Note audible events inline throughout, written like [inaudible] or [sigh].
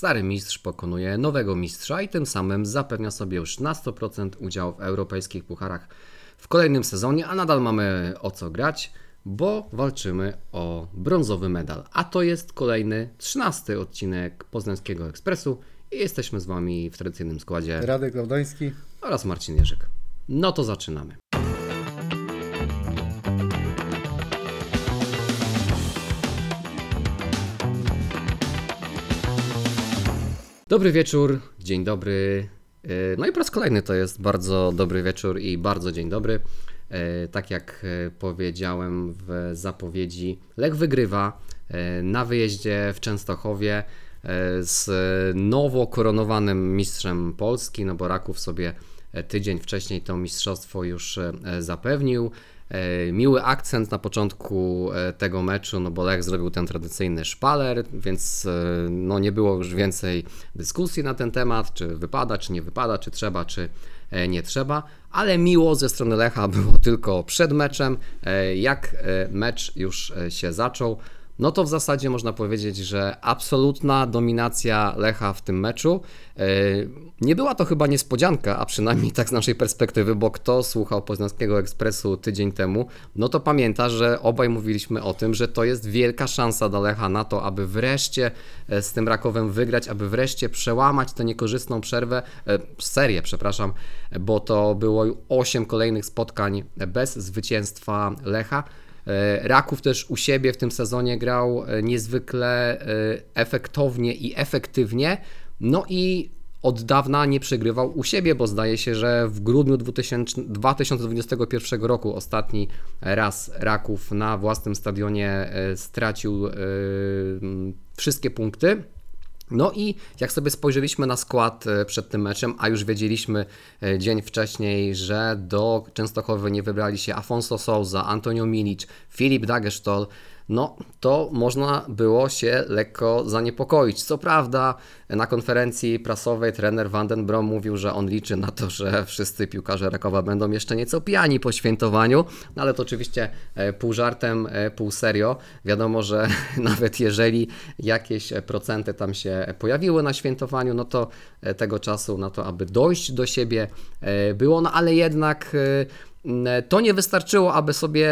stary mistrz pokonuje nowego mistrza i tym samym zapewnia sobie już na 100% udział w europejskich pucharach w kolejnym sezonie, a nadal mamy o co grać, bo walczymy o brązowy medal. A to jest kolejny 13 odcinek Poznańskiego Ekspresu i jesteśmy z Wami w tradycyjnym składzie Radek Laudański. oraz Marcin Jerzyk. No to zaczynamy. Dobry wieczór, dzień dobry. E, No i po raz kolejny to jest bardzo dobry wieczór i bardzo dzień dobry. E, Tak jak e, powiedziałem w zapowiedzi, Lech wygrywa na wyjeździe w Częstochowie z nowo koronowanym mistrzem Polski, no bo Raków sobie tydzień wcześniej to mistrzostwo już zapewnił. E, Miły akcent na początku e, tego meczu, no bo Lech zrobił ten tradycyjny szpaler, więc e, no nie było już więcej dyskusji na ten temat, czy wypada, czy nie wypada, czy trzeba, czy nie trzeba, ale miło ze strony Lecha było [laughs] tylko przed meczem. Jak mecz już się zaczął, no to w zasadzie można powiedzieć, że absolutna dominacja Lecha w tym meczu. E, Nie była to chyba niespodzianka, a przynajmniej tak z naszej perspektywy, bo kto słuchał Poznańskiego Ekspresu tydzień temu, no to pamięta, że obaj mówiliśmy o tym, że to jest wielka szansa dla Lecha na to, aby wreszcie e, z tym Rakowem wygrać, aby wreszcie przełamać tę niekorzystną przerwę, e, serię, przepraszam, bo to było 8 kolejnych spotkań bez zwycięstwa Lecha. E, Raków też u siebie w tym sezonie grał e, niezwykle e, efektownie i efektywnie. No i od dawna nie przegrywał u siebie, bo zdaje się, że w grudniu 2000, 2021 roku ostatni raz Raków na własnym stadionie stracił wszystkie punkty. No i jak sobie spojrzeliśmy na skład e, przed tym meczem, a już wiedzieliśmy e, dzień wcześniej, że do Częstochowy nie wybrali się Afonso Souza, Antonio Milic, Filip Dagestol, no to można było się lekko zaniepokoić. Co prawda na konferencji prasowej trener Vandenbrom mówił, że on liczy na to, że wszyscy piłkarze Rakowa będą jeszcze nieco pijani po świętowaniu, no ale to oczywiście e, pół żartem, e, pół serio. Wiadomo, że [laughs] nawet jeżeli jakieś procenty tam się pojawiły na świętowaniu, no to e, tego czasu na to, aby dojść do siebie było, no ale jednak To nie wystarczyło, aby sobie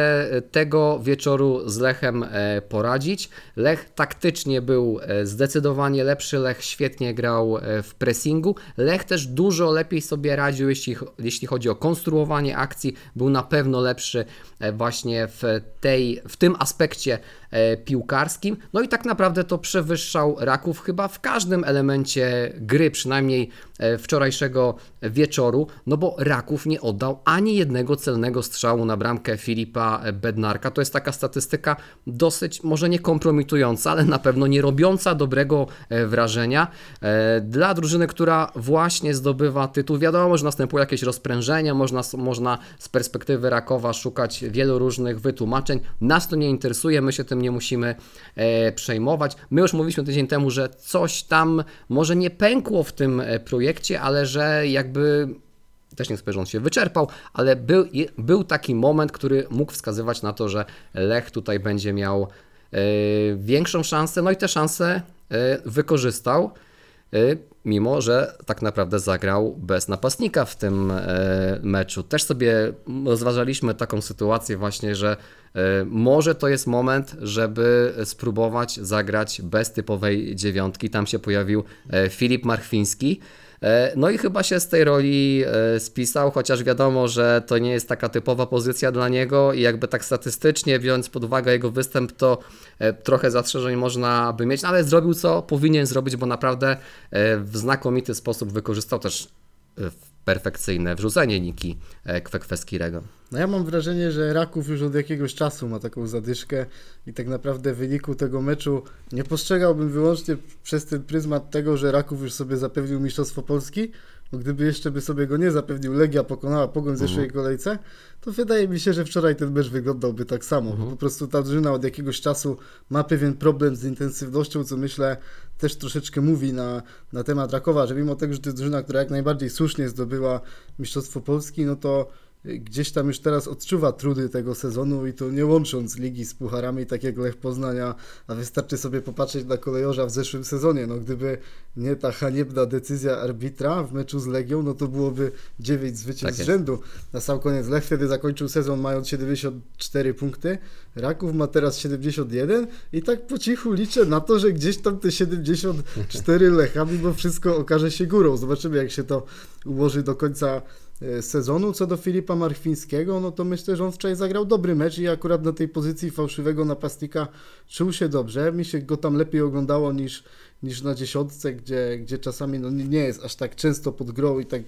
tego wieczoru z Lechem e, poradzić. Lech taktycznie był e, zdecydowanie lepszy, Lech świetnie grał e, w pressingu. Lech też dużo lepiej sobie radził, jeśli, jeśli chodzi o konstruowanie akcji. Był na pewno lepszy e, właśnie w, tej, w tym aspekcie e, piłkarskim. No i tak naprawdę to przewyższał Raków chyba w każdym elemencie gry, przynajmniej e, wczorajszego wieczoru, no bo Raków nie oddał ani jednego celnego strzału na bramkę Filipa Bednarka. To jest taka statystyka dosyć, może nie kompromitująca, ale na pewno nie robiąca dobrego e, wrażenia e, dla drużyny, która właśnie zdobywa tytuł. Wiadomo, że następuje jakieś rozprężenie, można, można z perspektywy Rakowa szukać wielu różnych wytłumaczeń. Nas to nie interesuje, my się tym nie musimy e, przejmować. My już mówiliśmy tydzień temu, że coś tam może nie pękło w tym projekcie, ale że jakby też nie chcę że on się wyczerpał, ale był, był taki moment, który mógł wskazywać na to, że Lech tutaj będzie miał e, większą szansę, no i te szanse e, wykorzystał, e, mimo że tak naprawdę zagrał bez napastnika w tym meczu. Też sobie rozważaliśmy taką sytuację właśnie, że może to jest moment, żeby spróbować zagrać bez typowej dziewiątki. Tam się pojawił Filip Marchwiński. E, No i chyba się z tej roli e, spisał, chociaż wiadomo, że to nie jest taka typowa pozycja dla niego i jakby tak statystycznie, biorąc pod uwagę jego występ, to e, trochę zastrzeżeń można by mieć, no ale zrobił co powinien zrobić, bo naprawdę w znakomity sposób wykorzystał też perfekcyjne wrzucenie Niki Kwekweskirego. No ja mam wrażenie, że Raków już od jakiegoś czasu ma taką zadyszkę i tak naprawdę w wyniku tego meczu nie postrzegałbym wyłącznie przez ten pryzmat tego, że Raków już sobie zapewnił Mistrzostwo Polski, bo gdyby jeszcze by sobie go nie zapewnił, Legia pokonała Pogoń w zeszłej kolejce, to wydaje mi się, że wczoraj ten mecz wyglądałby tak samo. bo Po prostu ta drużyna od jakiegoś czasu ma pewien problem z intensywnością, co myślę też troszeczkę mówi na, na temat Rakowa, że mimo tego, że to jest drużyna, która jak najbardziej słusznie zdobyła Mistrzostwo Polski, no to gdzieś tam już teraz odczuwa trudy tego sezonu i to nie łącząc ligi z pucharami, tak jak Lech Poznania, a wystarczy sobie popatrzeć na kolejorza w zeszłym sezonie. No gdyby nie ta haniebna decyzja arbitra w meczu z Legią, no to byłoby 9 zwycięstw Tak z rzędu. Na sam koniec Lech wtedy zakończył sezon mając 74 punkty, Raków ma teraz 71 i tak po cichu liczę na to, że gdzieś tam te 74 Lecha mimo wszystko okaże się górą. Zobaczymy jak się to ułoży do końca sezonu. Co do Filipa Marchwińskiego, no to myślę, że on wczoraj zagrał dobry mecz i akurat na tej pozycji fałszywego napastnika czuł się dobrze. Mi się go tam lepiej oglądało niż, niż na dziesiątce, gdzie, gdzie czasami no, nie jest aż tak często pod grą i tak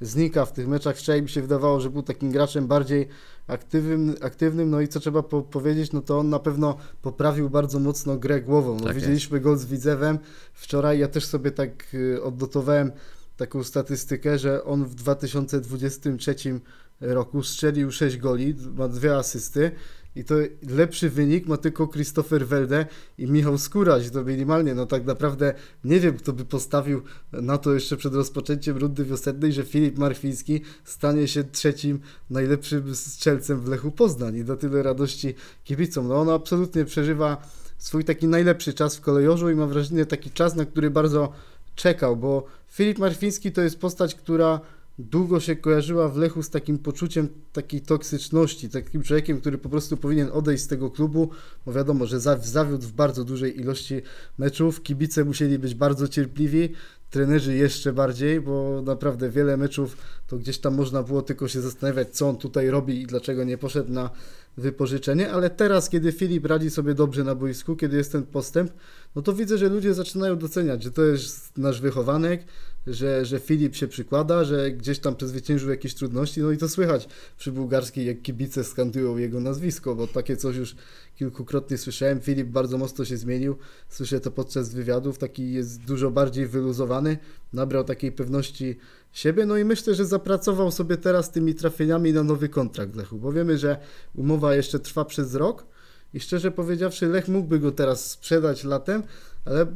znika w tych meczach. Wczoraj mi się wydawało, że był takim graczem bardziej aktywnym, aktywnym no i co trzeba po, powiedzieć, no to on na pewno poprawił bardzo mocno grę głową. No, Tak jest. widzieliśmy gol z Widzewem wczoraj, ja też sobie tak y, odnotowałem taką statystykę, że on w 2023 roku strzelił 6 goli, ma dwie asysty i to lepszy wynik ma tylko Christopher Welde i Michał Skóraś, to minimalnie, no tak naprawdę nie wiem kto by postawił na to jeszcze przed rozpoczęciem rundy wiosennej, że Filip Marchwiński stanie się trzecim najlepszym strzelcem w Lechu Poznań i do tyle radości kibicom. No on absolutnie przeżywa swój taki najlepszy czas w kolejorzu i mam wrażenie taki czas, na który bardzo czekał, bo Filip Marfiński to jest postać, która długo się kojarzyła w Lechu z takim poczuciem takiej toksyczności, takim człowiekiem, który po prostu powinien odejść z tego klubu, bo wiadomo, że za- zawiódł w bardzo dużej ilości meczów, kibice musieli być bardzo cierpliwi, trenerzy jeszcze bardziej, bo naprawdę wiele meczów to gdzieś tam można było tylko się zastanawiać, co on tutaj robi i dlaczego nie poszedł na wypożyczenie, ale teraz, kiedy Filip radzi sobie dobrze na boisku, kiedy jest ten postęp, no to widzę, że ludzie zaczynają doceniać, że to jest nasz wychowanek, że, że Filip się przykłada, że gdzieś tam przezwyciężył jakieś trudności, no i to słychać przy bułgarskiej, jak kibice skandują jego nazwisko, bo takie coś już kilkukrotnie słyszałem. Filip bardzo mocno się zmienił, słyszę to podczas wywiadów, taki jest dużo bardziej wyluzowany, nabrał takiej pewności siebie, no i myślę, że zapracował sobie teraz tymi trafieniami na nowy kontrakt Lechu, bo wiemy, że umowa jeszcze trwa przez rok i szczerze powiedziawszy Lech mógłby go teraz sprzedać latem, ale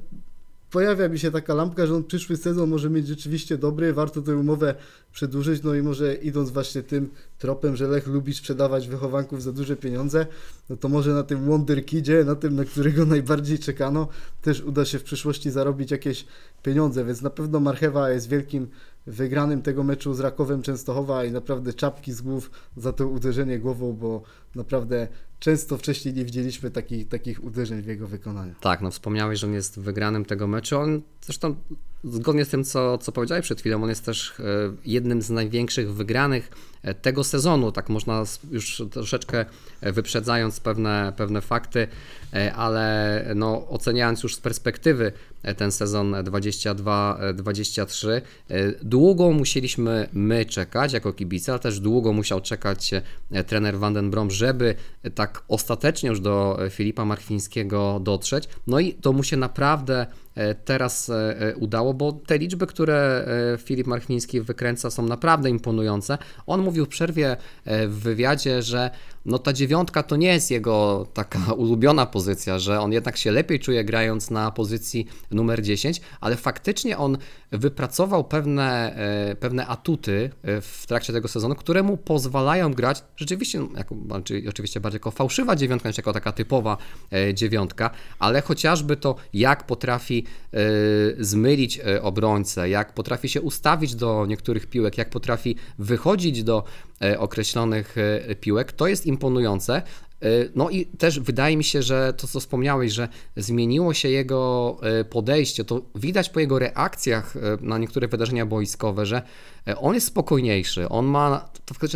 pojawia mi się taka lampka, że on przyszły sezon może mieć rzeczywiście dobry, warto tę umowę przedłużyć, no i może idąc właśnie tym tropem, że Lech lubi sprzedawać wychowanków za duże pieniądze, no to może na tym Wonderkidzie, na tym, na którego [laughs] najbardziej czekano, też uda się w przyszłości zarobić jakieś pieniądze, więc na pewno Marchewa jest wielkim wygranym tego meczu z Rakowem Częstochowa i naprawdę czapki z głów za to uderzenie głową, bo naprawdę często wcześniej nie widzieliśmy takich, uderzeń w jego wykonaniu. Tak, no wspomniałeś, że on jest wygranym tego meczu. On zresztą zgodnie z tym, co, co powiedziałeś przed chwilą, on jest też e, jednym z największych wygranych e, tego sezonu. Tak można już troszeczkę e, wyprzedzając pewne, pewne fakty, ale no, oceniając już z perspektywy ten sezon 22-23, długo musieliśmy my czekać jako kibice, ale też długo musiał czekać trener Van den Brom, żeby tak ostatecznie już do Filipa Marchwińskiego dotrzeć. No i to mu się naprawdę teraz e, e, udało, bo te liczby, które e, Filip Marchwiński wykręca są naprawdę imponujące. On mówił w przerwie e, w wywiadzie, że no ta dziewiątka to nie jest jego taka [laughs] ulubiona pozycja, że on jednak się lepiej czuje grając na pozycji numer 10, ale faktycznie on wypracował pewne, e, pewne atuty e, w trakcie tego sezonu, które mu pozwalają grać rzeczywiście, no, jako, oczywiście bardziej jako fałszywa dziewiątka niż jako taka typowa e, dziewiątka, ale chociażby to, jak potrafi zmylić obrońcę, jak potrafi się ustawić do niektórych piłek, jak potrafi wychodzić do określonych e, piłek, to jest imponujące. E, No i też wydaje mi się, że to, co wspomniałeś, że zmieniło się jego e, podejście, to widać po jego reakcjach e, na niektóre wydarzenia boiskowe, że on jest spokojniejszy, on ma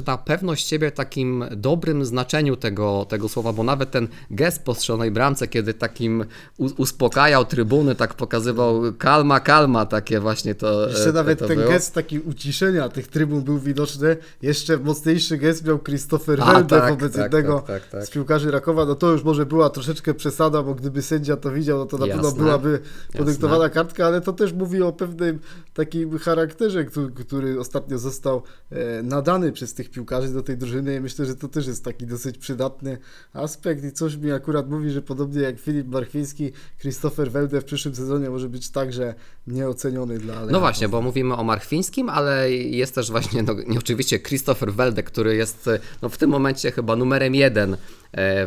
ta pewność siebie w takim dobrym znaczeniu tego, tego słowa, bo nawet ten gest po strzelonej bramce, kiedy takim uspokajał trybuny, tak pokazywał kalma, kalma, takie właśnie to Jeszcze nawet to ten było. gest taki uciszenia tych trybun był widoczny. Jeszcze mocniejszy gest miał Christopher Welde tak, wobec tak, jednego tak, tak, tak. Piłkarzy Rakowa, no to już może była troszeczkę przesada, bo gdyby sędzia to widział, no to na pewno byłaby podyktowana kartka, ale to też mówi o pewnym takim charakterze, który, który ostatnio został e, nadany przez tych piłkarzy do tej drużyny. I myślę, że to też jest taki dosyć przydatny aspekt i coś mi akurat mówi, że podobnie jak Filip Marchwiński, Christopher Welde w przyszłym sezonie może być także nieoceniony dla Lecha No właśnie, bo mówimy o Marchwińskim, ale jest też właśnie, no, oczywiście Christopher Welde, który jest e, no, w tym momencie chyba numerem jeden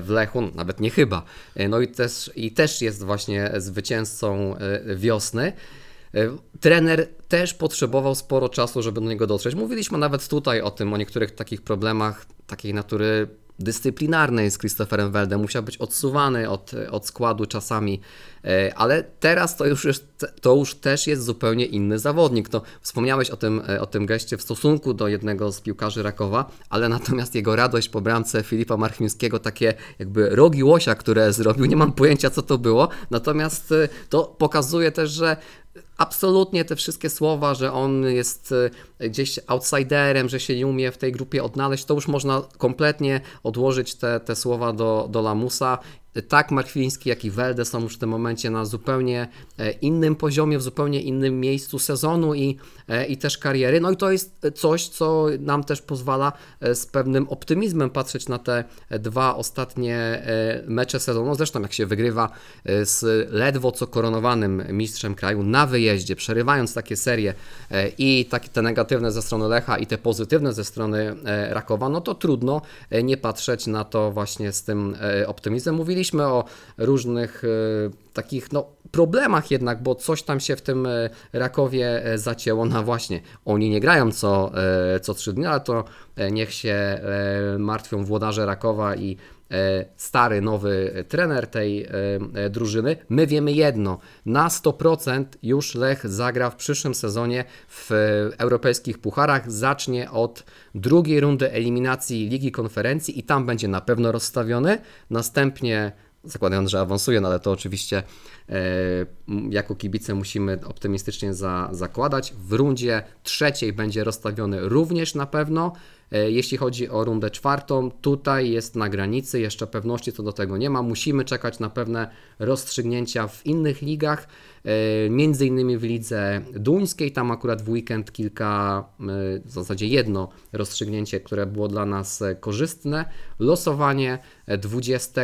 w Lechu, nawet nie chyba. E, No i też, i też jest właśnie zwycięzcą e, wiosny. E, Trener też potrzebował sporo czasu, żeby do niego dotrzeć. Mówiliśmy nawet tutaj o tym, o niektórych takich problemach takiej natury dyscyplinarnej z Christopherem Weldem. Musiał być odsuwany od, od składu czasami, e, ale teraz to już, jest, to już też jest zupełnie inny zawodnik. To wspomniałeś o tym, e, o tym geście w stosunku do jednego z piłkarzy Rakowa, ale natomiast jego radość po bramce Filipa Marchmińskiego, takie jakby rogi łosia, które zrobił, nie mam pojęcia co to było, natomiast e, to pokazuje też, że absolutnie te wszystkie słowa, że on jest e, gdzieś outsiderem, że się nie umie w tej grupie odnaleźć, to już można kompletnie odłożyć te, te słowa do, do lamusa. Tak Markwiński, jak i Welde są już w tym momencie na zupełnie e, innym poziomie, w zupełnie innym miejscu sezonu i, e, i też kariery. No i to jest coś, co nam też pozwala z pewnym optymizmem patrzeć na te dwa ostatnie mecze sezonu. Zresztą jak się wygrywa z ledwo co koronowanym mistrzem kraju na wyjeździe, przerywając takie serie e, i takie te negatywne ze strony Lecha i te pozytywne ze strony e, Rakowa, no to trudno e, nie patrzeć na to właśnie z tym optymizmem. Mówiliśmy o różnych takich no, problemach jednak, bo coś tam się w tym Rakowie zacięło. No właśnie, oni nie grają co, co trzy dni, ale to niech się e, martwią włodarze Rakowa i e, stary, nowy trener tej e, e, drużyny. My wiemy jedno, na 100% już Lech zagra w przyszłym sezonie w e, europejskich pucharach, zacznie od drugiej rundy eliminacji Ligi Konferencji i tam będzie na pewno rozstawiony, następnie zakładając, że awansuje, no ale to oczywiście e, jako kibice musimy optymistycznie za, zakładać. W rundzie trzeciej będzie rozstawiony również na pewno. E, Jeśli chodzi o rundę czwartą, tutaj jest na granicy, jeszcze pewności co do tego nie ma. Musimy czekać na pewne rozstrzygnięcia w innych ligach, e, między innymi w lidze duńskiej. Tam akurat w weekend kilka, e, w zasadzie jedno rozstrzygnięcie, które było dla nas korzystne. Losowanie e, 20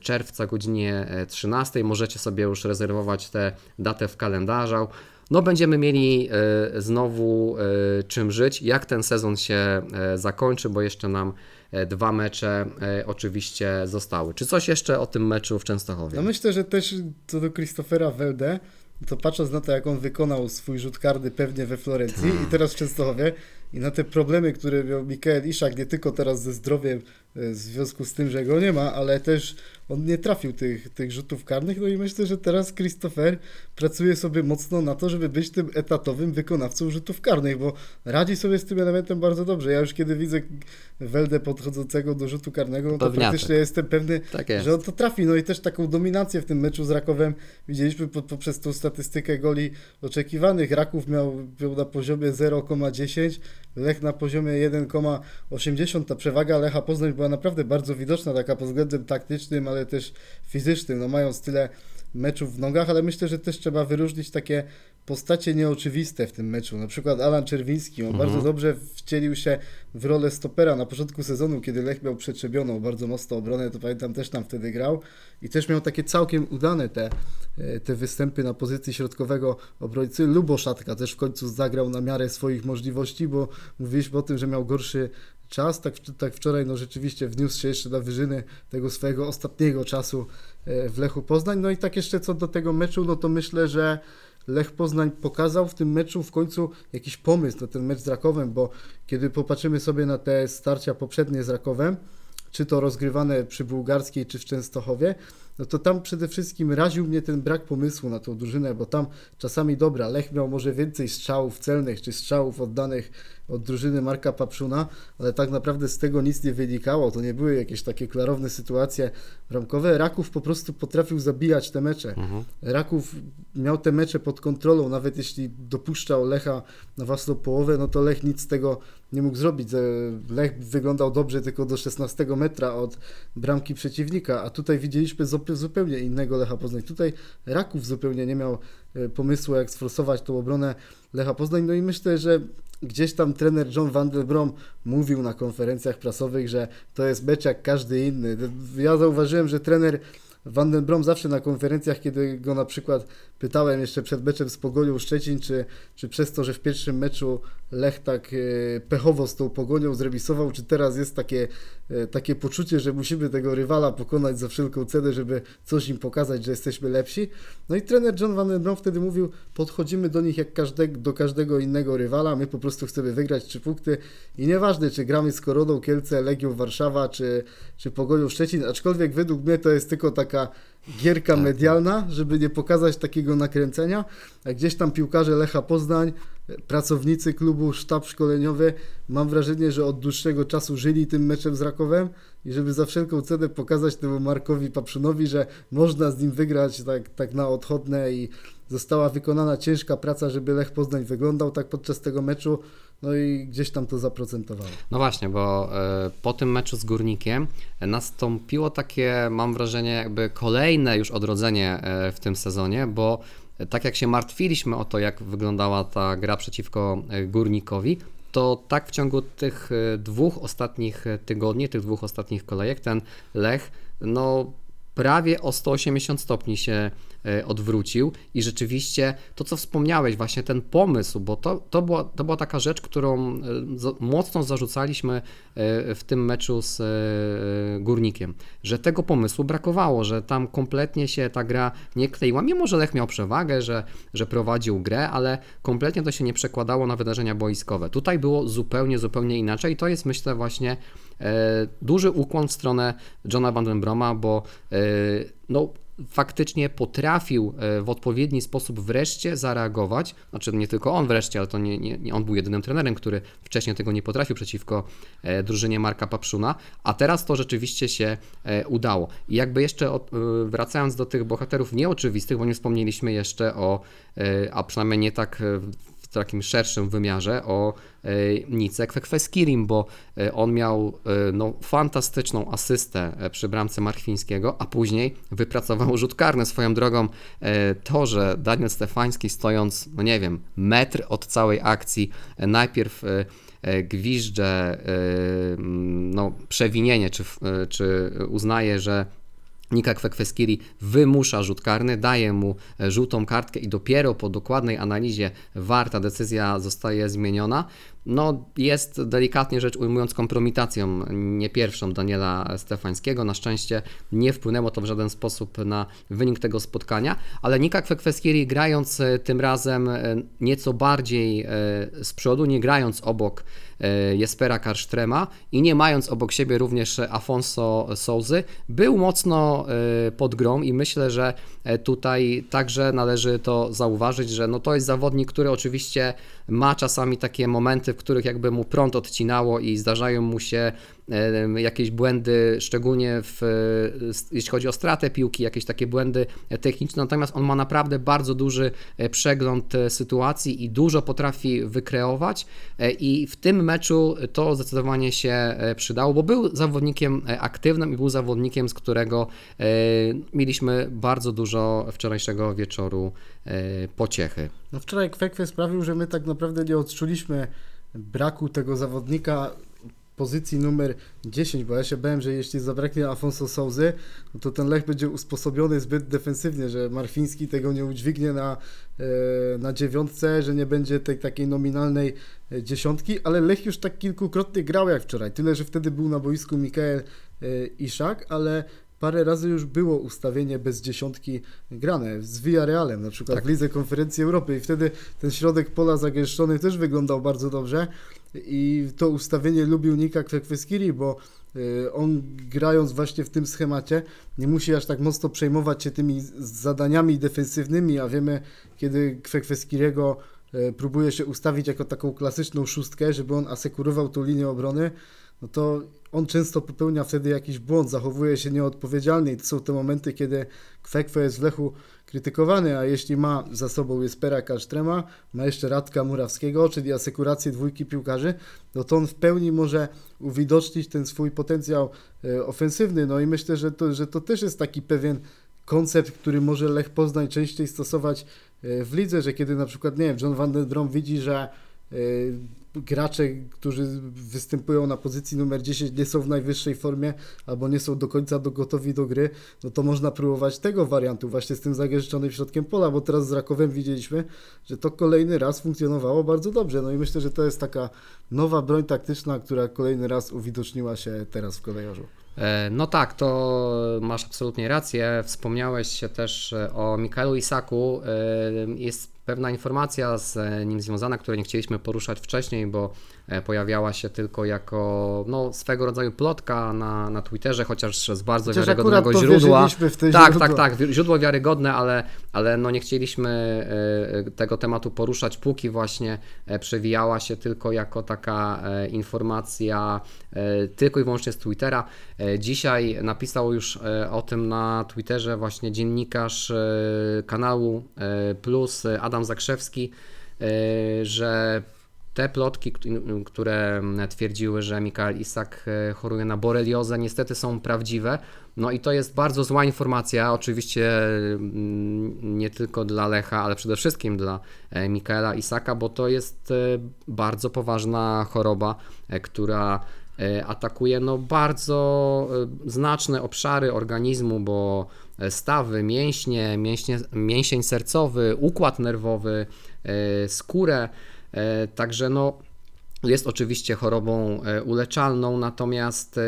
czerwca godzinie e, 13. Możecie sobie już rezerwować tę datę w kalendarzu. No, będziemy mieli e, znowu e, czym żyć, jak ten sezon się e, zakończy, bo jeszcze nam dwa mecze oczywiście zostały. Czy coś jeszcze o tym meczu w Częstochowie? No myślę, że też co do Christophera Welde, to patrząc na to, jak on wykonał swój rzut karny pewnie we Florencji i teraz w Częstochowie i na te problemy, które miał Mikael Iszak, nie tylko teraz ze zdrowiem e, w związku z tym, że go nie ma, ale też on nie trafił tych, tych rzutów karnych, no i myślę, że teraz Christopher pracuje sobie mocno na to, żeby być tym etatowym wykonawcą rzutów karnych, bo radzi sobie z tym elementem bardzo dobrze. Ja już kiedy widzę Weldę podchodzącego do rzutu karnego, no to Pewniaczek. praktycznie jestem pewny, Tak jest. że on to trafi. No i też taką dominację w tym meczu z Rakowem widzieliśmy po, poprzez tą statystykę goli oczekiwanych. Raków miał, miał na poziomie 0,10, Lech na poziomie 1,80. Ta przewaga Lecha Poznań była naprawdę bardzo widoczna, taka pod względem taktycznym, ale też fizycznym. No mając tyle meczów w nogach, ale myślę, że też trzeba wyróżnić takie postacie nieoczywiste w tym meczu. Na przykład Alan Czerwiński, on bardzo dobrze wcielił się w rolę stopera na początku sezonu, kiedy Lech miał przetrzebioną bardzo mocno obronę, to pamiętam też tam wtedy grał i też miał takie całkiem udane te, e, te występy na pozycji środkowego obrońcy. Luboszatka też w końcu zagrał na miarę swoich możliwości, bo mówiliśmy o tym, że miał gorszy czas, tak, tak wczoraj no rzeczywiście wniósł się jeszcze na wyżyny tego swojego ostatniego czasu e, w Lechu Poznań. No i tak jeszcze co do tego meczu, no to myślę, że Lech Poznań pokazał w tym meczu w końcu jakiś pomysł na ten mecz z Rakowem, bo kiedy popatrzymy sobie na te starcia poprzednie z Rakowem, czy to rozgrywane przy Bułgarskiej, czy w Częstochowie, no to tam przede wszystkim raził mnie ten brak pomysłu na tą drużynę, bo tam czasami dobra, Lech miał może więcej strzałów celnych, czy strzałów oddanych od drużyny Marka Papszuna, ale tak naprawdę z tego nic nie wynikało. To nie były jakieś takie klarowne sytuacje bramkowe. Raków po prostu potrafił zabijać te mecze. Raków miał te mecze pod kontrolą, nawet jeśli dopuszczał Lecha na własną połowę, no to Lech nic z tego nie mógł zrobić. E, Lech wyglądał dobrze tylko do 16 metra od bramki przeciwnika, a tutaj widzieliśmy zup- zupełnie innego Lecha Poznań. Tutaj Raków zupełnie nie miał e, pomysłu, jak sforsować tą obronę Lecha Poznań. No i myślę, że gdzieś tam trener John van der Brom mówił na konferencjach prasowych, że to jest mecz jak każdy inny. Ja zauważyłem, że trener Van den Brom zawsze na konferencjach, kiedy go na przykład pytałem jeszcze przed meczem z Pogonią Szczecin, czy, czy przez to, że w pierwszym meczu Lech tak e, pechowo z tą Pogonią zremisował, czy teraz jest takie, e, takie poczucie, że musimy tego rywala pokonać za wszelką cenę, żeby coś im pokazać, że jesteśmy lepsi. No i trener John Van den Brom wtedy mówił, podchodzimy do nich jak każdego, do każdego innego rywala, my po prostu chcemy wygrać trzy punkty i nieważne, czy gramy z Koroną Kielce, Legią Warszawa, czy, czy Pogonią Szczecin, aczkolwiek według mnie to jest tylko taka gierka medialna, żeby nie pokazać takiego nakręcenia, a gdzieś tam piłkarze Lecha Poznań, pracownicy klubu, sztab szkoleniowy, mam wrażenie, że od dłuższego czasu żyli tym meczem z Rakowem i żeby za wszelką cenę pokazać temu Markowi Paprzunowi, że można z nim wygrać tak, tak na odchodne i została wykonana ciężka praca, żeby Lech Poznań wyglądał tak podczas tego meczu, no i gdzieś tam to zaprocentowało. No właśnie, bo e, po tym meczu z Górnikiem nastąpiło takie, mam wrażenie, jakby kolejne już odrodzenie e, w tym sezonie, bo tak jak się martwiliśmy o to, jak wyglądała ta gra przeciwko e, Górnikowi, to tak w ciągu tych e, dwóch ostatnich e, tygodni, tych dwóch ostatnich kolejek, ten Lech, no prawie o 180 stopni się e, odwrócił. I rzeczywiście to, co wspomniałeś, właśnie ten pomysł, bo to, to, była, to była taka rzecz, którą e, mocno zarzucaliśmy e, w tym meczu z e, Górnikiem, że tego pomysłu brakowało, że tam kompletnie się ta gra nie kleiła, mimo że Lech miał przewagę, że, że prowadził grę, ale kompletnie to się nie przekładało na wydarzenia boiskowe. Tutaj było zupełnie, zupełnie inaczej. To jest myślę właśnie e, duży ukłon w stronę Johna Van den Broma, bo e, no, faktycznie potrafił e, w odpowiedni sposób wreszcie zareagować. Znaczy nie tylko on wreszcie, ale to nie, nie, nie on był jedynym trenerem, który wcześniej tego nie potrafił przeciwko e, drużynie Marka Papszuna, a teraz to rzeczywiście się e, udało. I jakby jeszcze wracając do tych bohaterów nieoczywistych, bo nie wspomnieliśmy jeszcze o, a przynajmniej nie tak takim szerszym wymiarze o e, Nice Kwekweskirim, bo e, on miał e, no, fantastyczną asystę przy bramce Marchwińskiego, a później wypracował rzut karny swoją drogą. To, że Daniel Stefański stojąc, no nie wiem, metr od całej akcji, najpierw gwizdże no, przewinienie, czy, czy uznaje, że Nika Kwekweskiri wymusza rzut karny, daje mu e, żółtą kartkę i dopiero po dokładnej analizie VAR ta decyzja zostaje zmieniona. No, jest delikatnie rzecz ujmując kompromitacją nie pierwszą Daniela Stefańskiego. Na szczęście nie wpłynęło to w żaden sposób na wynik tego spotkania, ale Nika Kwekweskiri grając e, tym razem e, nieco bardziej e, z przodu, nie grając obok Jespera Karsztrema i nie mając obok siebie również Afonso Souzy, był mocno pod grą i myślę, że tutaj także należy to zauważyć, że no to jest zawodnik, który oczywiście ma czasami takie momenty, w których jakby mu prąd odcinało i zdarzają mu się jakieś błędy, szczególnie w, e, jeśli chodzi o stratę piłki, jakieś takie błędy techniczne, natomiast on ma naprawdę bardzo duży e, przegląd e, sytuacji i dużo potrafi wykreować i w tym meczu to zdecydowanie się przydało, bo był zawodnikiem aktywnym i był zawodnikiem, z którego mieliśmy bardzo dużo wczorajszego wieczoru pociechy. No wczoraj Kwekwe sprawił, że my tak naprawdę nie odczuliśmy braku tego zawodnika pozycji numer 10, bo ja się bałem, że jeśli zabraknie Afonso Souzy, no to ten Lech będzie usposobiony zbyt defensywnie, że Marfiński tego nie udźwignie na, e, na dziewiątce, że nie będzie tej takiej nominalnej e, dziesiątki, ale Lech już tak kilkukrotnie grał jak wczoraj, tyle, że wtedy był na boisku Mikael e, Iszak, ale parę razy już było ustawienie bez dziesiątki grane. Z Villarrealem, na przykład Tak. w Lidze Konferencji Europy. I wtedy ten środek pola zagęszczony też wyglądał bardzo dobrze. I to ustawienie lubił Nika Kwekweskiri, bo y, on grając właśnie w tym schemacie nie musi aż tak mocno przejmować się tymi zadaniami defensywnymi, a wiemy kiedy Kwekweskiriego e, próbuje się ustawić jako taką klasyczną szóstkę, żeby on asekurował tą linię obrony, no to on często popełnia wtedy jakiś błąd, zachowuje się nieodpowiedzialnie to są te momenty, kiedy Kwekwe jest w Lechu krytykowany, a jeśli ma za sobą Jespera Kasztrema, ma jeszcze Radka Murawskiego, czyli asekurację dwójki piłkarzy, no to on w pełni może uwidocznić ten swój potencjał e, ofensywny, no i myślę, że to, że to też jest taki pewien koncept, który może Lech Poznań częściej stosować e, w lidze, że kiedy na przykład, nie wiem, John van den Brom widzi, że e, gracze, którzy występują na pozycji numer 10 nie są w najwyższej formie albo nie są do końca gotowi do gry, no to można próbować tego wariantu właśnie z tym zagęszczonym środkiem pola, bo teraz z Rakowem widzieliśmy, że to kolejny raz funkcjonowało bardzo dobrze, no i myślę, że to jest taka nowa broń taktyczna, która kolejny raz uwidoczniła się teraz w kolejorzu. E, No tak, to masz absolutnie rację. Wspomniałeś się też e, o Mikaelu Isaku. E, Jest pewna informacja z nim związana, której nie chcieliśmy poruszać wcześniej, bo e, pojawiała się tylko jako no, swego rodzaju plotka na, na Twitterze, chociaż z bardzo Chociaż wiarygodnego źródła. w te Tak, źródła. tak, tak, źródło wiarygodne, ale, ale no nie chcieliśmy e, tego tematu poruszać, póki właśnie e, przewijała się tylko jako taka e, informacja e, tylko i wyłącznie z Twittera. E, Dzisiaj napisał już e, o tym na Twitterze właśnie dziennikarz e, kanału e, Plus e, Adam Zakrzewski, e, że te plotki, kt- które twierdziły, że Mikael Isak e, choruje na boreliozę, niestety są prawdziwe. No i to jest bardzo zła informacja, oczywiście mm, nie tylko dla Lecha, ale przede wszystkim dla e, Mikaela Isaka, bo to jest e, bardzo poważna choroba, która atakuje no bardzo znaczne obszary organizmu, bo stawy, mięśnie, mięśnie, mięsień sercowy, układ nerwowy, skórę, także no jest oczywiście chorobą e, uleczalną, natomiast e,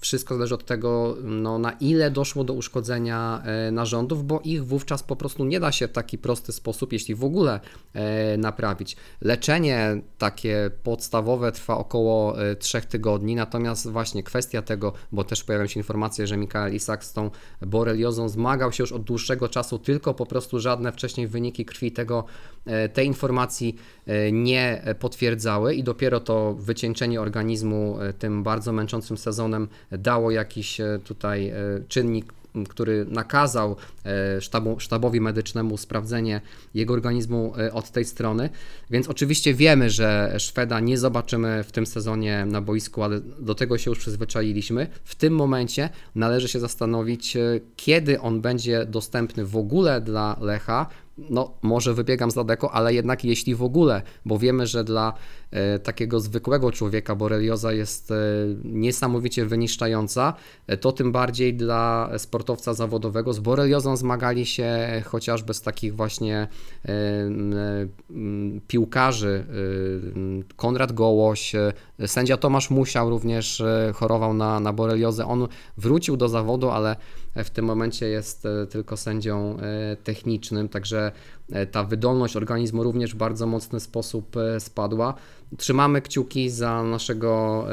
wszystko zależy od tego, no, na ile doszło do uszkodzenia e, narządów, bo ich wówczas po prostu nie da się w taki prosty sposób, jeśli w ogóle, e, naprawić. Leczenie takie podstawowe trwa około e, 3 tygodni, natomiast właśnie kwestia tego, bo też pojawiają się informacje, że Mikael Isak z tą boreliozą zmagał się już od dłuższego czasu, tylko po prostu żadne wcześniej wyniki krwi tego, e, tej informacji e, nie potwierdzały i dopiero to wycieńczenie organizmu e, tym bardzo męczącym sezonem dało jakiś e, tutaj e, czynnik, który nakazał e, sztabu, sztabowi medycznemu sprawdzenie jego organizmu od tej strony. Więc oczywiście wiemy, że Szweda nie zobaczymy w tym sezonie na boisku, ale do tego się już przyzwyczailiśmy. W tym momencie należy się zastanowić, kiedy on będzie dostępny w ogóle dla Lecha. No, może wybiegam za daleko, ale jednak jeśli w ogóle, bo wiemy, że dla e, takiego zwykłego człowieka borelioza jest e, niesamowicie wyniszczająca, e, to tym bardziej dla sportowca zawodowego. Z boreliozą zmagali się chociażby z takich właśnie piłkarzy. Konrad Gołoś, sędzia Tomasz Musiał również chorował na, na boreliozę. On wrócił do zawodu, ale w tym momencie jest e, tylko sędzią e, technicznym, także e, ta wydolność organizmu również w bardzo mocny sposób spadła. Trzymamy kciuki za naszego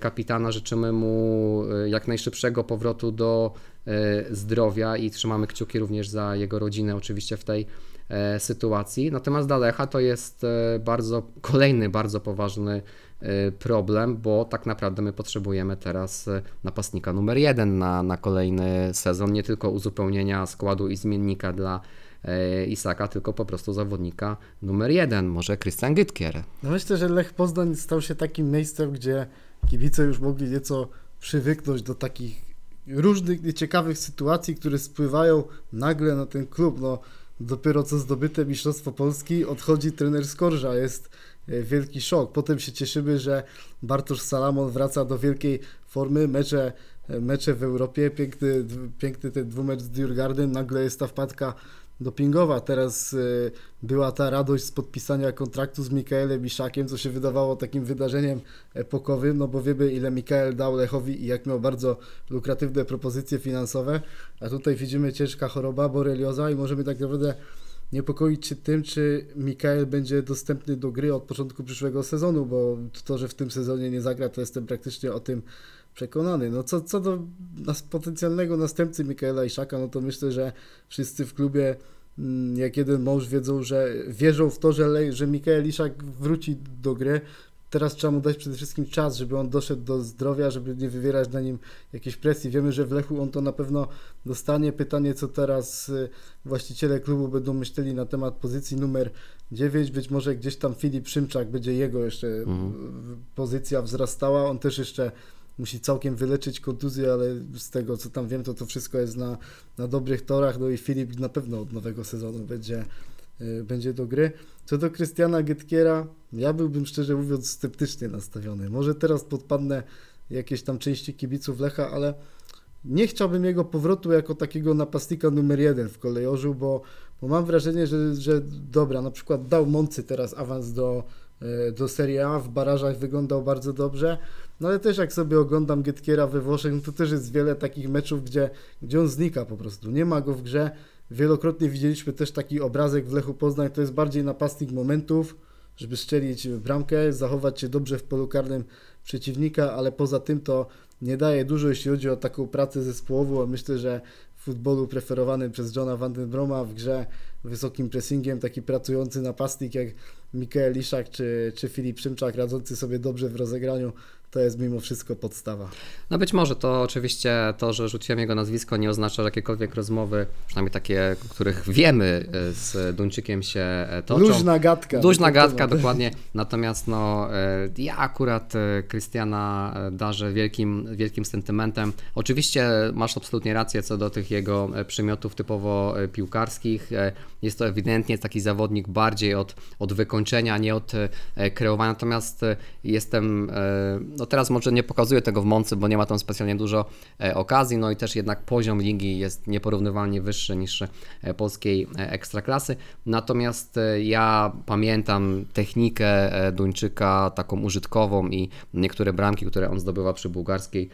kapitana, życzymy mu jak najszybszego powrotu do zdrowia i trzymamy kciuki również za jego rodzinę oczywiście w tej sytuacji. Natomiast dla Lecha to jest bardzo kolejny bardzo poważny problem, bo tak naprawdę my potrzebujemy teraz e, napastnika numer jeden na, na kolejny sezon, nie tylko uzupełnienia składu i zmiennika dla e, Isaka, tylko po prostu zawodnika numer jeden, może Christian Gytkier. No myślę, że Lech Poznań stał się takim miejscem, gdzie kibice już mogli nieco przywyknąć do takich różnych nieciekawych sytuacji, które spływają nagle na ten klub. No, dopiero co zdobyte Mistrzostwo Polski, odchodzi trener Skorża, jest wielki szok. Potem się cieszymy, że Bartosz Salamon wraca do wielkiej formy, mecze, e, mecze w Europie, piękny, piękny ten dwumecz z Djurgardem, nagle jest ta wpadka dopingowa. Teraz y, była ta radość z podpisania kontraktu z Mikaelem Iszakiem, co się wydawało takim wydarzeniem epokowym, no bo wiemy ile Mikael dał Lechowi i jak miał bardzo lukratywne propozycje finansowe, a tutaj widzimy ciężka choroba, borelioza i możemy tak naprawdę niepokoić się tym, czy Mikael będzie dostępny do gry od początku przyszłego sezonu, bo to, że w tym sezonie nie zagra, to jestem praktycznie o tym przekonany. No co, co do nas potencjalnego następcy Mikaela Iszaka, no to myślę, że wszyscy w klubie mm, jak jeden mąż wiedzą, że wierzą w to, że, że Mikael Iszak wróci do gry. Teraz trzeba mu dać przede wszystkim czas, żeby on doszedł do zdrowia, żeby nie wywierać na nim jakiejś presji. Wiemy, że w Lechu on to na pewno dostanie. Pytanie, co teraz y, właściciele klubu będą myśleli na temat pozycji numer 9. Być może gdzieś tam Filip Szymczak będzie jego jeszcze Mhm. y, pozycja wzrastała. On też jeszcze musi całkiem wyleczyć kontuzję, ale z tego co tam wiem, to to wszystko jest na, na dobrych torach. No i Filip na pewno od nowego sezonu będzie, będzie do gry. Co do Krystiana Gytkiera, ja byłbym szczerze mówiąc sceptycznie nastawiony. Może teraz podpadnę jakieś tam części kibiców Lecha, ale nie chciałbym jego powrotu jako takiego napastnika numer jeden w kolejorzu, bo, bo mam wrażenie, że, że dobra, na przykład dał Moncy teraz awans do, e, do Serie A, w barażach wyglądał bardzo dobrze, no ale też jak sobie oglądam Gytkiera we Włoszech, no to też jest wiele takich meczów, gdzie, gdzie on znika po prostu, nie ma go w grze. Wielokrotnie widzieliśmy też taki obrazek w Lechu Poznań, to jest bardziej napastnik momentów, żeby strzelić bramkę, zachować się dobrze w polu karnym przeciwnika, ale poza tym to nie daje dużo, jeśli chodzi o taką pracę zespołową, myślę, że w futbolu preferowanym przez Johna Van Den Broma w grze wysokim pressingiem, taki pracujący napastnik jak Mikael Iszak czy, czy Filip Szymczak, radzący sobie dobrze w rozegraniu, to jest mimo wszystko podstawa. No być może to oczywiście to, że rzuciłem jego nazwisko nie oznacza, że jakiekolwiek rozmowy, przynajmniej takie, których wiemy e, z Duńczykiem się e, toczą. Luźna gadka. Luźna na ten gadka, dokładnie. Natomiast no, e, ja akurat Krystiana darzę wielkim, wielkim sentymentem. Oczywiście masz absolutnie rację co do tych jego przymiotów typowo piłkarskich. Jest to ewidentnie taki zawodnik bardziej od, od wykończenia, nie od kreowania. Natomiast jestem, no teraz może nie pokazuję tego w Moncy, bo nie ma tam specjalnie dużo e, okazji, no i też jednak poziom ligi jest nieporównywalnie wyższy niż e, polskiej e, ekstraklasy. Natomiast ja pamiętam technikę Duńczyka taką użytkową i niektóre bramki, które on zdobywa przy bułgarskiej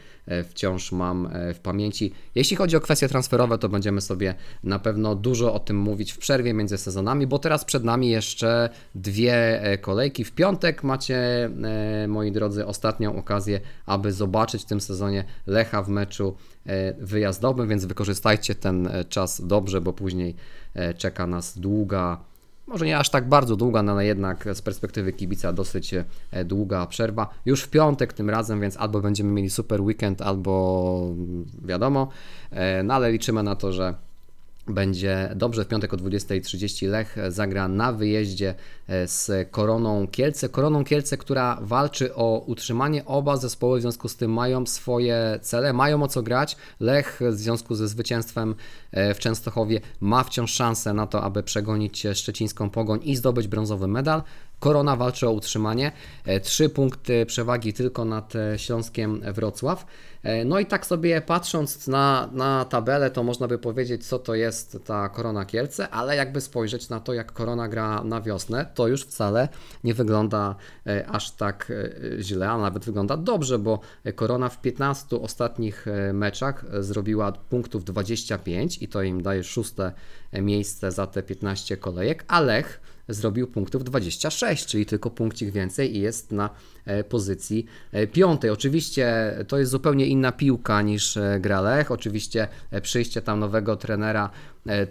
wciąż mam w pamięci. Jeśli chodzi o kwestie transferowe, to będziemy sobie na pewno dużo o tym mówić w przerwie między sezonami, bo teraz przed nami jeszcze dwie kolejki. W piątek macie, moi drodzy, ostatnią okazję, aby zobaczyć w tym sezonie Lecha w meczu e, wyjazdowym, więc wykorzystajcie ten e, czas dobrze, bo później e, czeka nas długa, może nie aż tak bardzo długa, no ale jednak z perspektywy kibica dosyć długa przerwa. Już w piątek tym razem, więc albo będziemy mieli super weekend, albo mm, wiadomo, no ale liczymy na to, że będzie dobrze. W piątek o 20.30 Lech zagra na wyjeździe e, z Koroną Kielce. Koroną Kielce, która walczy o utrzymanie. Oba zespoły w związku z tym mają swoje cele, mają o co grać. Lech w związku ze zwycięstwem e, w Częstochowie ma wciąż szansę na to, aby przegonić szczecińską pogoń i zdobyć brązowy medal. Korona walczy o utrzymanie. E, Trzy punkty przewagi tylko nad e, Śląskiem Wrocław. E, No i tak sobie patrząc na, na tabelę, to można by powiedzieć, co to jest ta Korona Kielce, ale jakby spojrzeć na to, jak Korona gra na wiosnę, to już wcale nie wygląda aż tak źle, a nawet wygląda dobrze, bo Korona w 15 ostatnich meczach zrobiła punktów 25 i to im daje szóste miejsce za te 15 kolejek, a Lech zrobił punktów 26, czyli tylko punkcik więcej i jest na e, pozycji e, piątej. Oczywiście to jest zupełnie inna piłka niż e, gra Lech. Oczywiście przyjście tam nowego trenera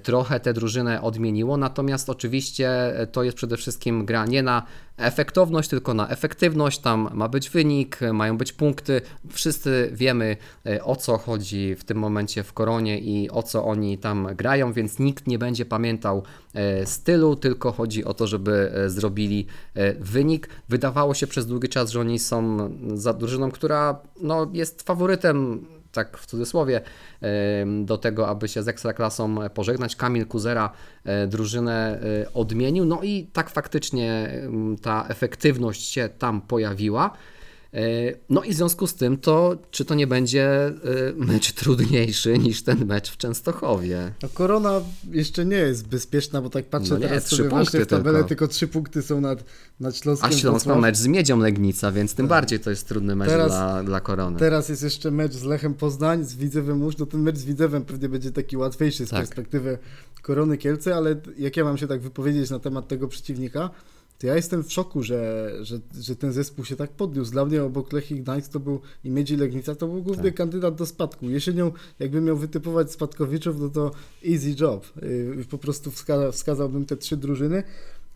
trochę tę drużynę odmieniło, natomiast oczywiście e, to jest przede wszystkim gra nie na efektowność, tylko na efektywność. Tam ma być wynik, e, mają być punkty. Wszyscy wiemy e, o co chodzi w tym momencie w Koronie i o co oni tam grają, więc nikt nie będzie pamiętał e, stylu, tylko chodzi o to, żeby e, zrobili e, wynik. Wydawało się przez długi czas, że oni są za drużyną, która no, jest faworytem tak w cudzysłowie, do tego, aby się z Ekstraklasą pożegnać. Kamil Kuzera e, drużynę e, odmienił, no i tak faktycznie ta efektywność się tam pojawiła. E, No i w związku z tym to, czy to nie będzie e, mecz trudniejszy niż ten mecz w Częstochowie? No korona jeszcze nie jest bezpieczna, bo tak patrzę No nie, teraz trzy sobie właśnie punkty w tabelę, tylko. tylko. trzy punkty są nad, nad Śląskiem A Śląsk ma mecz z Miedzią Legnica, więc tym bardziej to jest trudny mecz Teraz- dla, dla Korony. Teraz jest jeszcze mecz z Lechem Poznań, z Widzewem Łódź. No ten mecz z Widzewem pewnie będzie taki łatwiejszy z Tak. perspektywy Korony Kielce, ale jak ja mam się tak wypowiedzieć na temat tego przeciwnika, to ja jestem w szoku, że, że, że ten zespół się tak podniósł. Dla mnie obok Lechii Gdańsk to był i Miedzi Legnica to był główny Tak. kandydat do spadku. Jesienią jakbym miał wytypować spadkowiczów, no to easy job. Yy, Po prostu wska wskazałbym te trzy drużyny.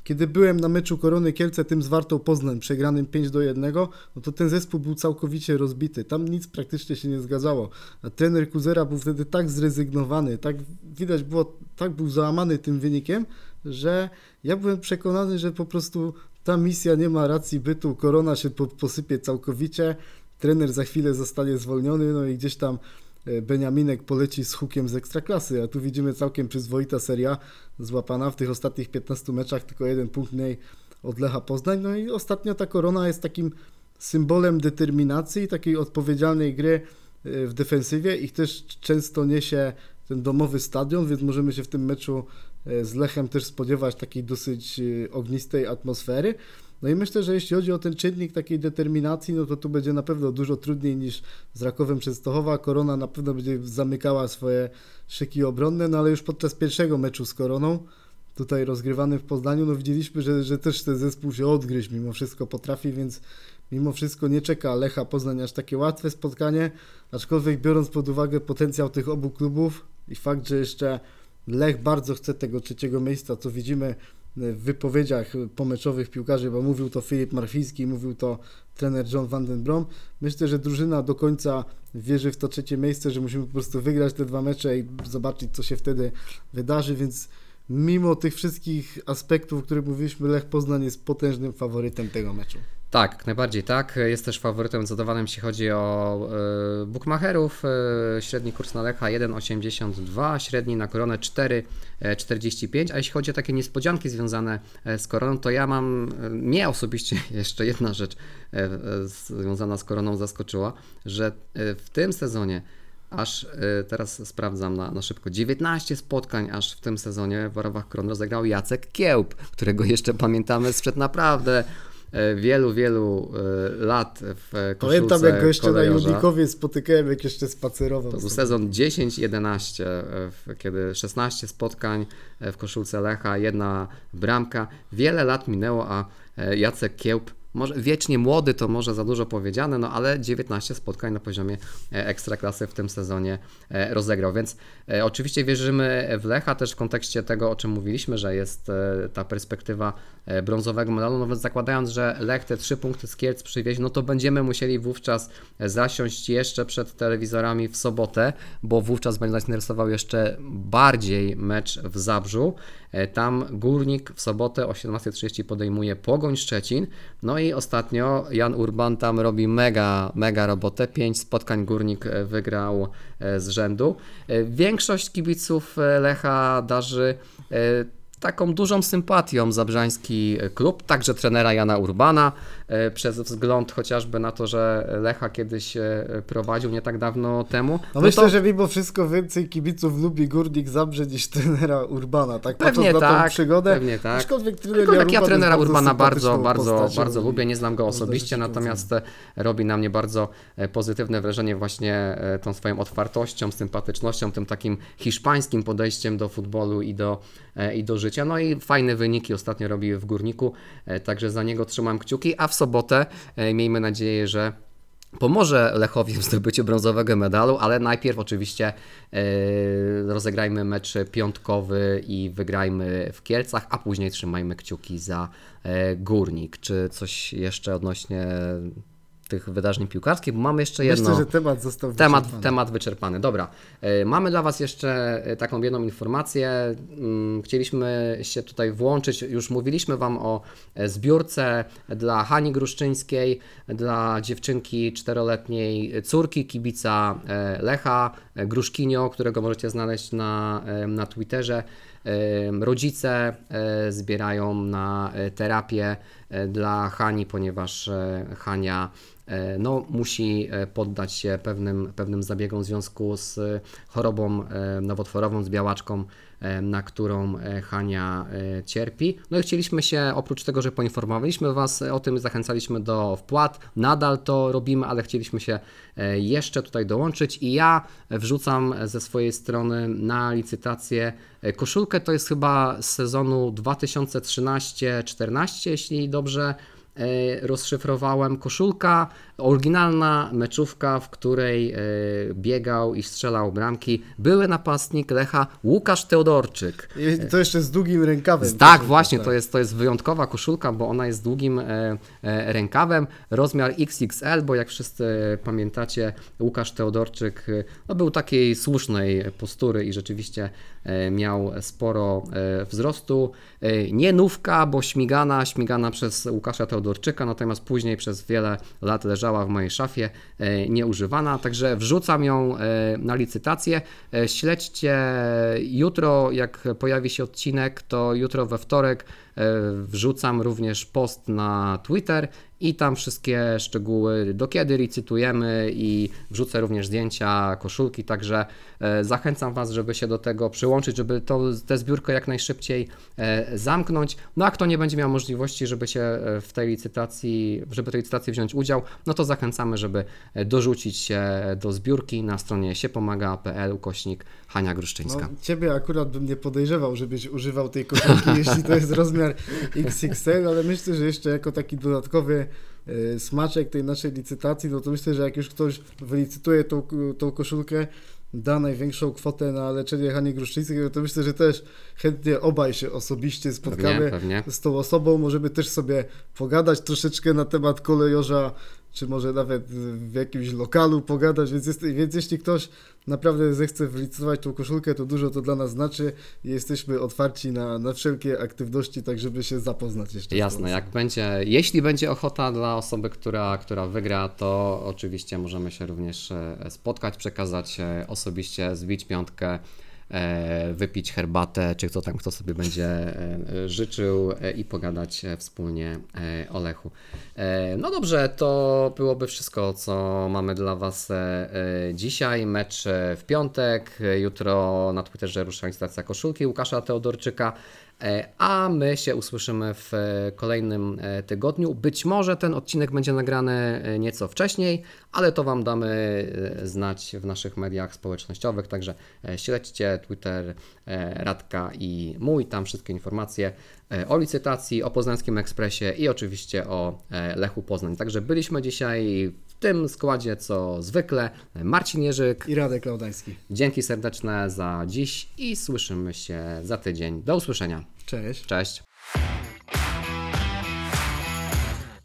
Kiedy byłem na meczu Korony Kielce, tym z Wartą Poznań, przegranym 5 do 1, no to ten zespół był całkowicie rozbity. Tam nic praktycznie się nie zgadzało. A trener Kuzera był wtedy tak zrezygnowany, tak widać było, tak był załamany tym wynikiem, że ja byłem przekonany, że po prostu ta misja nie ma racji bytu, korona się po, posypie całkowicie, trener za chwilę zostanie zwolniony, no i gdzieś tam e, Beniaminek poleci z hukiem z ekstraklasy, a tu widzimy całkiem przyzwoita seria złapana w tych ostatnich 15 meczach, tylko jeden punkt mniej od Lecha Poznań, no i ostatnio ta korona jest takim symbolem determinacji, takiej odpowiedzialnej gry e, w defensywie i też często niesie ten domowy stadion, więc możemy się w tym meczu e, z Lechem też spodziewać takiej dosyć e, ognistej atmosfery. No i myślę, że jeśli chodzi o ten czynnik takiej determinacji, no to tu będzie na pewno dużo trudniej niż z Rakowem Częstochowa. Korona na pewno będzie zamykała swoje szyki obronne, no ale już podczas pierwszego meczu z Koroną, tutaj rozgrywany w Poznaniu, no widzieliśmy, że, że też ten zespół się odgryźć mimo wszystko potrafi, więc mimo wszystko nie czeka Lecha Poznań aż takie łatwe spotkanie, aczkolwiek biorąc pod uwagę potencjał tych obu klubów i fakt, że jeszcze Lech bardzo chce tego trzeciego miejsca, co widzimy w wypowiedziach pomeczowych piłkarzy, bo mówił to Filip Marfiński, mówił to trener John van den Brom. Myślę, że drużyna do końca wierzy w to trzecie miejsce, że musimy po prostu wygrać te dwa mecze i zobaczyć, co się wtedy wydarzy, więc mimo tych wszystkich aspektów, o których mówiliśmy, Lech Poznań jest potężnym faworytem tego meczu. Tak, najbardziej tak. Jest też faworytem zadawanym, jeśli chodzi o e, bookmacherów. E, średni kurs na Lecha 1,82, średni na koronę 4,45. A jeśli chodzi o takie niespodzianki związane e, z koroną, to ja mam, e, mnie osobiście [laughs] jeszcze jedna rzecz e, e, związana z koroną zaskoczyła, że e, w tym sezonie aż e, teraz sprawdzam na, na szybko. 19 spotkań aż w tym sezonie w Warowach Kron rozegrał Jacek Kiełb, którego jeszcze pamiętamy sprzed naprawdę e, wielu, wielu e, lat w e, koszulce Pamiętam, jak go jeszcze na kolejorza. Judnikowie spotykałem, jak jeszcze spacerował. To był sezon 10-11, e, kiedy 16 spotkań e, w koszulce Lecha, jedna bramka. Wiele lat minęło, a e, Jacek Kiełb, może wiecznie młody to może za dużo powiedziane, no ale 19 spotkań na poziomie e, ekstraklasy w tym sezonie e, rozegrał, więc e, oczywiście wierzymy w Lecha też w kontekście tego, o czym mówiliśmy, że jest e, ta perspektywa e, brązowego medalu, więc zakładając, że Lech te trzy punkty z Kielc przywieźć, no to będziemy musieli wówczas zasiąść jeszcze przed telewizorami w sobotę, bo wówczas będzie nas interesował jeszcze bardziej mecz w Zabrzu. E, Tam Górnik w sobotę o 17.30 podejmuje Pogoń Szczecin. No i ostatnio Jan Urban tam robi mega, mega robotę. Pięć spotkań Górnik e, wygrał e, z rzędu. E, Większość kibiców e, Lecha darzy e, taką dużą sympatią zabrzański klub, także trenera Jana Urbana, e, przez wzgląd chociażby na to, że Lecha kiedyś e, prowadził nie tak dawno temu. No myślę, to- że mimo wszystko więcej kibiców lubi Górnik Zabrze niż trenera Urbana, tak Pewnie patrząc na tą tak, przygodę. pewnie tak. Aczkolwiek trener tak ja trenera Urbana bardzo, bardzo, postacią bardzo lubię, nie znam go osobiście, natomiast e, robi na mnie bardzo pozytywne wrażenie właśnie tą swoją otwartością, sympatycznością, tym takim hiszpańskim podejściem do futbolu i do, i do życia. No i fajne wyniki ostatnio robi w Górniku, e, także za niego trzymam kciuki, a w sobotę e, miejmy nadzieję, że pomoże Lechowi w zdobyciu brązowego medalu, ale najpierw oczywiście e, rozegrajmy mecz piątkowy i wygrajmy w Kielcach, a później trzymajmy kciuki za e, Górnik. Czy coś jeszcze odnośnie tych wydarzeń piłkarskich? Bo mamy jeszcze jedno. Myślę, że temat został Temat, wyczerpany. temat wyczerpany. Dobra. E, Mamy dla Was jeszcze e, taką jedną informację. Mm, Chcieliśmy się tutaj włączyć. Już mówiliśmy Wam o e, zbiórce dla Hani Gruszczyńskiej, dla dziewczynki czteroletniej córki kibica Lecha Gruszkinio, którego możecie znaleźć na, na Twitterze. Rodzice e, zbierają na e, terapię e, dla Hani, ponieważ Hania no, musi poddać się pewnym, pewnym zabiegom w związku z chorobą nowotworową, z białaczką, na którą e, Hania e, cierpi. No i chcieliśmy się, oprócz tego, że poinformowaliśmy Was o tym, zachęcaliśmy do wpłat, nadal to robimy, ale chcieliśmy się e, jeszcze tutaj dołączyć i ja wrzucam ze swojej strony na licytację e, koszulkę, to jest chyba z sezonu 2013-14, jeśli dobrze e, rozszyfrowałem. Koszulka, oryginalna meczówka, w której e, biegał i strzelał bramki. Były napastnik Lecha Łukasz Teodorczyk. I to jeszcze z długim rękawem. Tak, Koszulka, właśnie, tak. to jest, to jest wyjątkowa koszulka, bo ona jest z długim e, e, rękawem, rozmiar XXL, bo jak wszyscy pamiętacie, Łukasz Teodorczyk no, był takiej słusznej postury i rzeczywiście miał sporo wzrostu. Nie nówka, bo śmigana, śmigana przez Łukasza Teodorczyka, natomiast później przez wiele lat leżała w mojej szafie e, nieużywana, także wrzucam ją e, na licytację. E, Śledźcie jutro, jak pojawi się odcinek, to jutro we wtorek wrzucam również post na Twitter i tam wszystkie szczegóły, do kiedy licytujemy i wrzucę również zdjęcia koszulki, także e, zachęcam Was, żeby się do tego przyłączyć, żeby to, tę zbiórkę jak najszybciej e, zamknąć. No a kto nie będzie miał możliwości, żeby się e, w tej licytacji, żeby tej licytacji wziąć udział, no to zachęcamy, żeby e, dorzucić się do zbiórki na stronie siepomaga.pl ukośnik Hania Gruszczyńska. No, ciebie akurat bym nie podejrzewał, żebyś używał tej koszulki, [laughs] jeśli to jest rozmiar XXL, ale myślę, że jeszcze jako taki dodatkowy e, smaczek tej naszej licytacji, no to myślę, że jak już ktoś wylicytuje tą, tą koszulkę, da największą kwotę na leczenie Hani Gruszczyńskiej, no to myślę, że też chętnie obaj się osobiście spotkamy Pewnie, pewnie. z tą osobą. Możemy też sobie pogadać troszeczkę na temat kolejorza, czy może nawet w jakimś lokalu pogadać, więc, jest, więc jeśli ktoś naprawdę zechce wylicytować tą koszulkę, to dużo to dla nas znaczy i jesteśmy otwarci na, na wszelkie aktywności, tak żeby się zapoznać jeszcze. Jasne, jak będzie, jeśli będzie ochota dla osoby, która, która wygra, to oczywiście możemy się również e, spotkać, przekazać e, osobiście, zbić piątkę, wypić herbatę, czy kto tam, kto sobie będzie e, życzył e, i pogadać e, wspólnie e, o Lechu. E, No dobrze, to byłoby wszystko, co mamy dla Was e, e, dzisiaj. Mecz e, w piątek, e, jutro na Twitterze rusza licytacja koszulki Łukasza Teodorczyka. E, A my się usłyszymy w e, kolejnym e, tygodniu. Być może ten odcinek będzie nagrany nieco wcześniej, ale to Wam damy znać w naszych mediach społecznościowych. Także śledźcie Twitter Radka i mój, tam wszystkie informacje o licytacji, o Poznańskim Ekspresie i oczywiście o Lechu Poznań. Także byliśmy dzisiaj tym składzie co zwykle. Marcin Jerzyk. I Radek Laudański. Dzięki serdeczne za dziś i słyszymy się za tydzień. Do usłyszenia. Cześć. Cześć.